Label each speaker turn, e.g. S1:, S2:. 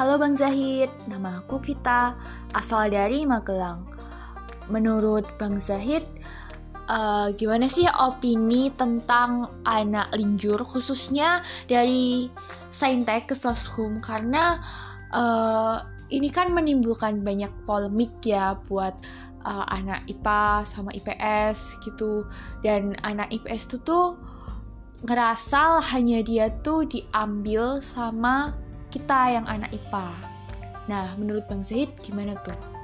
S1: Halo Bang Zahid, nama aku Vita, asal dari Magelang. Menurut Bang Zahid, uh, gimana sih opini tentang anak linjur, khususnya dari Saintek ke Soshum? Karena uh, ini kan menimbulkan banyak polemik ya buat uh, anak IPA sama IPS gitu. Dan anak IPS itu tuh ngerasa hanya dia tuh diambil sama kita yang anak IPA. Nah, menurut Bang Zahid gimana tuh?